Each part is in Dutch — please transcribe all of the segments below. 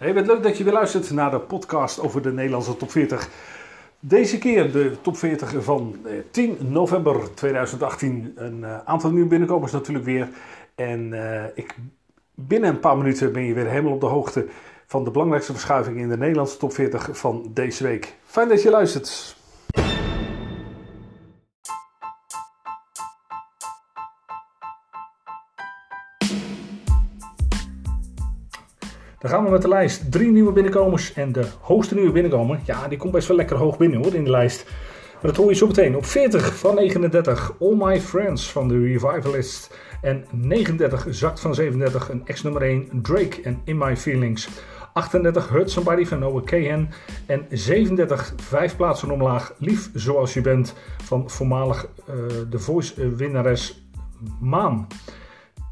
Hey, wat leuk dat je weer luistert naar de podcast over de Nederlandse top 40. Deze keer de top 40 van 10 eh, november 2018. Een eh, aantal nieuwe binnenkomers natuurlijk weer. En uh, ik, binnen een paar minuten ben je weer helemaal op de hoogte van de belangrijkste verschuiving in de Nederlandse top 40 van deze week. Fijn dat je luistert. Dan gaan we met de lijst. Drie nieuwe binnenkomers. En de hoogste nieuwe binnenkomer, ja, die komt best wel lekker hoog binnen hoor in de lijst. Maar dat hoor je zo meteen. Op 40 van 39, All My Friends van de Revivalist. En 39 zakt van 37, een ex-nummer 1, Drake en In My Feelings. 38 Hurt Somebody van Noah Cahan. En 37, vijf plaatsen omlaag, Lief Zoals Je Bent van voormalig uh, The Voice winnares Maan.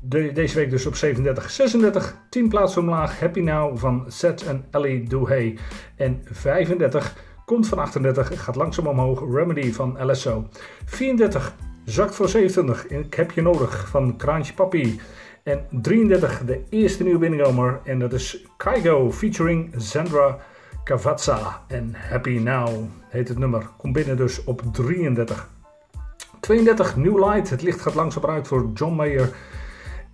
De, deze week dus op 37, 36, 10 plaatsen omlaag. Happy Now van Seth en Ellie. En 35 komt van 38, gaat langzaam omhoog. Remedy van LSO. 34 zakt voor 27. Ik heb je nodig van Kraantje Papi. En 33 de eerste nieuwe binnenkomer. En dat is Kaigo featuring Zandra Cavazza. En Happy Now heet het nummer. Komt binnen dus op 33. 32 New Light. Het licht gaat langzaam uit voor John Mayer.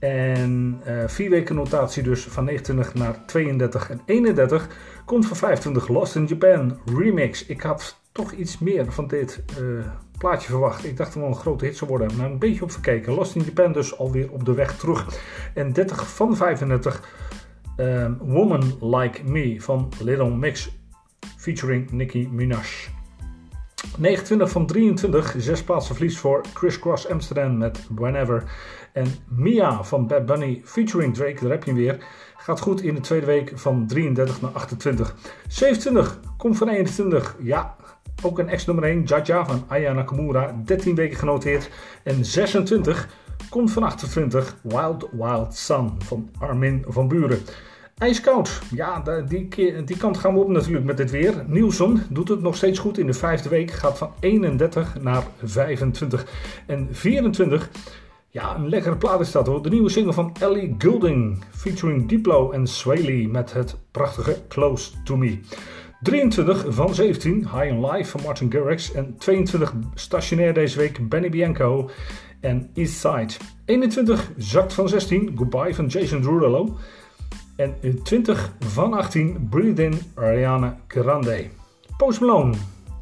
En uh, vier weken notatie dus van 29 naar 32 en 31 komt van 25 Lost in Japan Remix. Ik had toch iets meer van dit uh, plaatje verwacht. Ik dacht dat wel een grote hit zou worden, maar een beetje op verkeken. Lost in Japan dus alweer op de weg terug. En 30 van 35 um, ehm, Woman Like Me van Little Mix featuring Nicki Minaj. 29 van 23, zes plaatsen verlies voor Chris Cross Amsterdam met Whenever. En Mia van Bad Bunny featuring Drake, daar heb je hem weer, gaat goed in de tweede week van 33 naar 28. 27 komt van 21, ja, ook een ex-nummer 1, Jaja van Aya Nakamura, 13 weken genoteerd. En 26 komt van 28, Wild Wild Sun van Armin van Buren. IJskoud, ja, die, die kant gaan we op natuurlijk met dit weer. Nielsen doet het nog steeds goed in de vijfde week. Gaat van 31 naar 25 en 24. Ja, een lekkere plaat is dat hoor. De nieuwe single van Ellie Goulding. Featuring Diplo en Swaley met het prachtige Close to Me. 23 van 17, High on Life van Martin Garrix. En 22 stationair deze week, Benny Bianco en Eastside. 21 zakt van 16, Goodbye van Jason Derulo. En in 20 van 18 Breathe In Ariana Grande. Post Malone.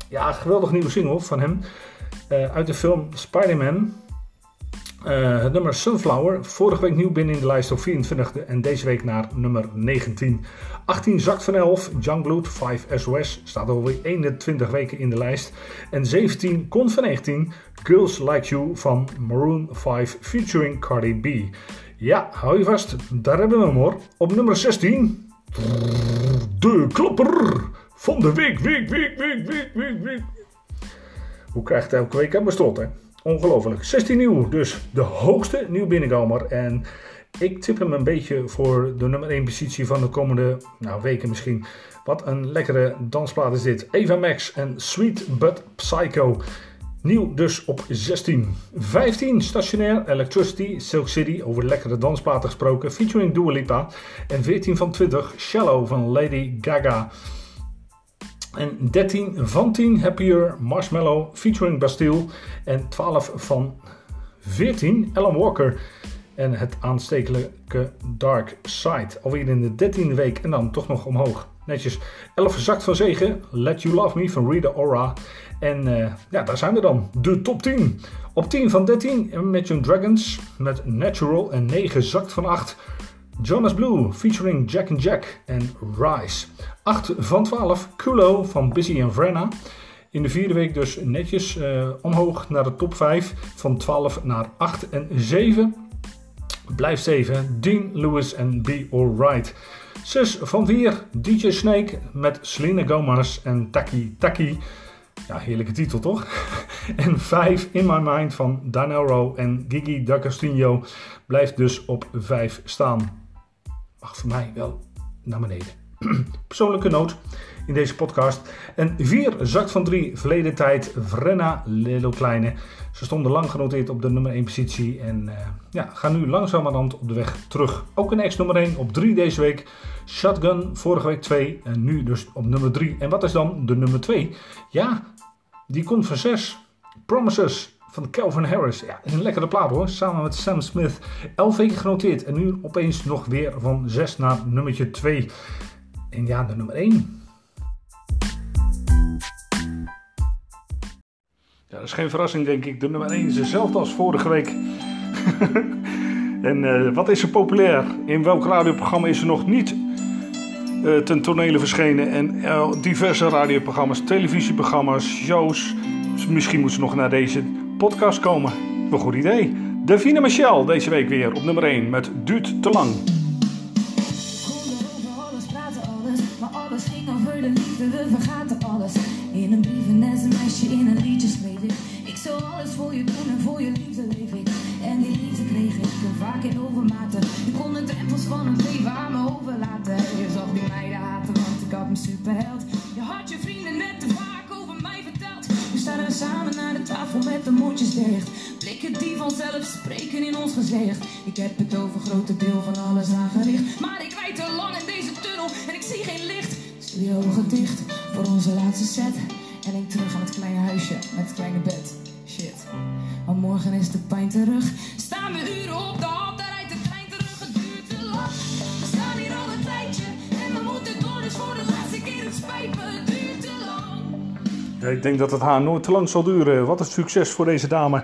Ja, geweldig nieuwe single van hem. Uh, uit de film Spider-Man. Uh, het nummer Sunflower. Vorige week nieuw binnen in de lijst op 24 en deze week naar nummer 19. 18 zakt van 11. Youngblood 5 SOS. Staat alweer 21 weken in de lijst. En 17 komt van 19. Girls Like You van Maroon 5 featuring Cardi B. Ja, hou je vast. Daar hebben we hem hoor. Op nummer 16. De klapper van de week, week, week, week, week, week, week. Hoe krijgt het elke week aan mijn hè? Ongelooflijk. 16 nieuw, dus de hoogste nieuw binnenkomer. En ik tip hem een beetje voor de nummer 1 positie van de komende nou, weken misschien. Wat een lekkere dansplaat is dit. Eva Max en Sweet But Psycho. Nieuw dus op 16. 15 stationair Electricity, Silk City, over lekkere dansplaten gesproken, featuring Dua Lipa. En 14 van 20 Shallow van Lady Gaga. En 13 van 10 Happier Marshmallow featuring Bastille. En 12 van 14 Ellen Walker en het aanstekelijke Dark Side. Alweer in de 13e week en dan toch nog omhoog. Netjes 11 gezakt van 7. Let You Love Me van Rita Ora. En uh, ja, daar zijn we dan. De top 10. Op 10 van 13 Imagine Dragons met Natural. En 9 zakt van 8. Jonas Blue featuring Jack and Jack en Rise. 8 van 12 Kulo van Busy en Vrenna. In de vierde week dus netjes uh, omhoog naar de top 5. Van 12 naar 8 en 7. Blijft 7 Dean Lewis en Be Alright. 6 van 4 DJ Snake met Selena Gomez en Taki Taki. Ja, heerlijke titel toch? en 5 In My Mind van Danero en Gigi D'Agostino blijft dus op 5 staan. Mag voor mij wel naar beneden. persoonlijke noot in deze podcast. En 4 zakt van 3 verleden tijd Vrenna Lelo Kleine. Ze stonden lang genoteerd op de nummer 1 positie en uh, ja, gaan nu langzamerhand op de weg terug. Ook een ex nummer 1 op 3 deze week. Shotgun vorige week 2 en nu dus op nummer 3. En wat is dan de nummer 2? Ja, die komt van 6. Promises van Calvin Harris. Ja, een lekkere plaat hoor. Samen met Sam Smith. 11 weken genoteerd en nu opeens nog weer van 6 naar nummertje 2. En ja, de nummer 1. Ja, dat is geen verrassing, denk ik. De nummer 1 is hetzelfde als vorige week. en uh, wat is er populair? In welk radioprogramma is er nog niet uh, ten tonele verschenen? En uh, diverse radioprogramma's, televisieprogramma's, shows. Dus misschien moeten ze nog naar deze podcast komen. Een goed idee. Davina Michel deze week weer op nummer 1 met Duurt te lang. Een sms'je, in een liedje schreef ik. Ik zou alles voor je doen en voor je liefde leef ik. En die liefde kreeg ik vaak in overmaten. Je kon de drempels van het leven aan me overlaten. Je zag die meiden haten, want ik had een superheld. Je had je vrienden net te vaak over mij verteld. We staan samen naar de tafel met de mondjes dicht. Blikken die vanzelf spreken in ons gezicht. Ik heb het over grote deel van alles aangericht. Maar ik rijd te lang in deze tunnel en ik zie geen licht. Je ogen dicht voor onze laatste set. En ik terug aan het kleine huisje met het kleine bed. Shit. Maar morgen is de pijn terug. Staan we uren op de hal, daar rijdt de trein terug. Het duurt te lang. We staan hier al een tijdje. En we moeten door, dus voor de laatste keer het spijt. Het duurt te lang. Ja, ik denk dat het haar nooit te lang zal duren. Wat een succes voor deze dame.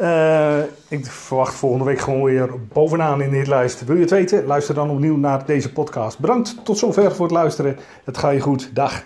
Uh, ik verwacht volgende week gewoon weer bovenaan in de lijst. Wil je het weten? Luister dan opnieuw naar deze podcast. Bedankt tot zover voor het luisteren. Het gaat je goed. Dag.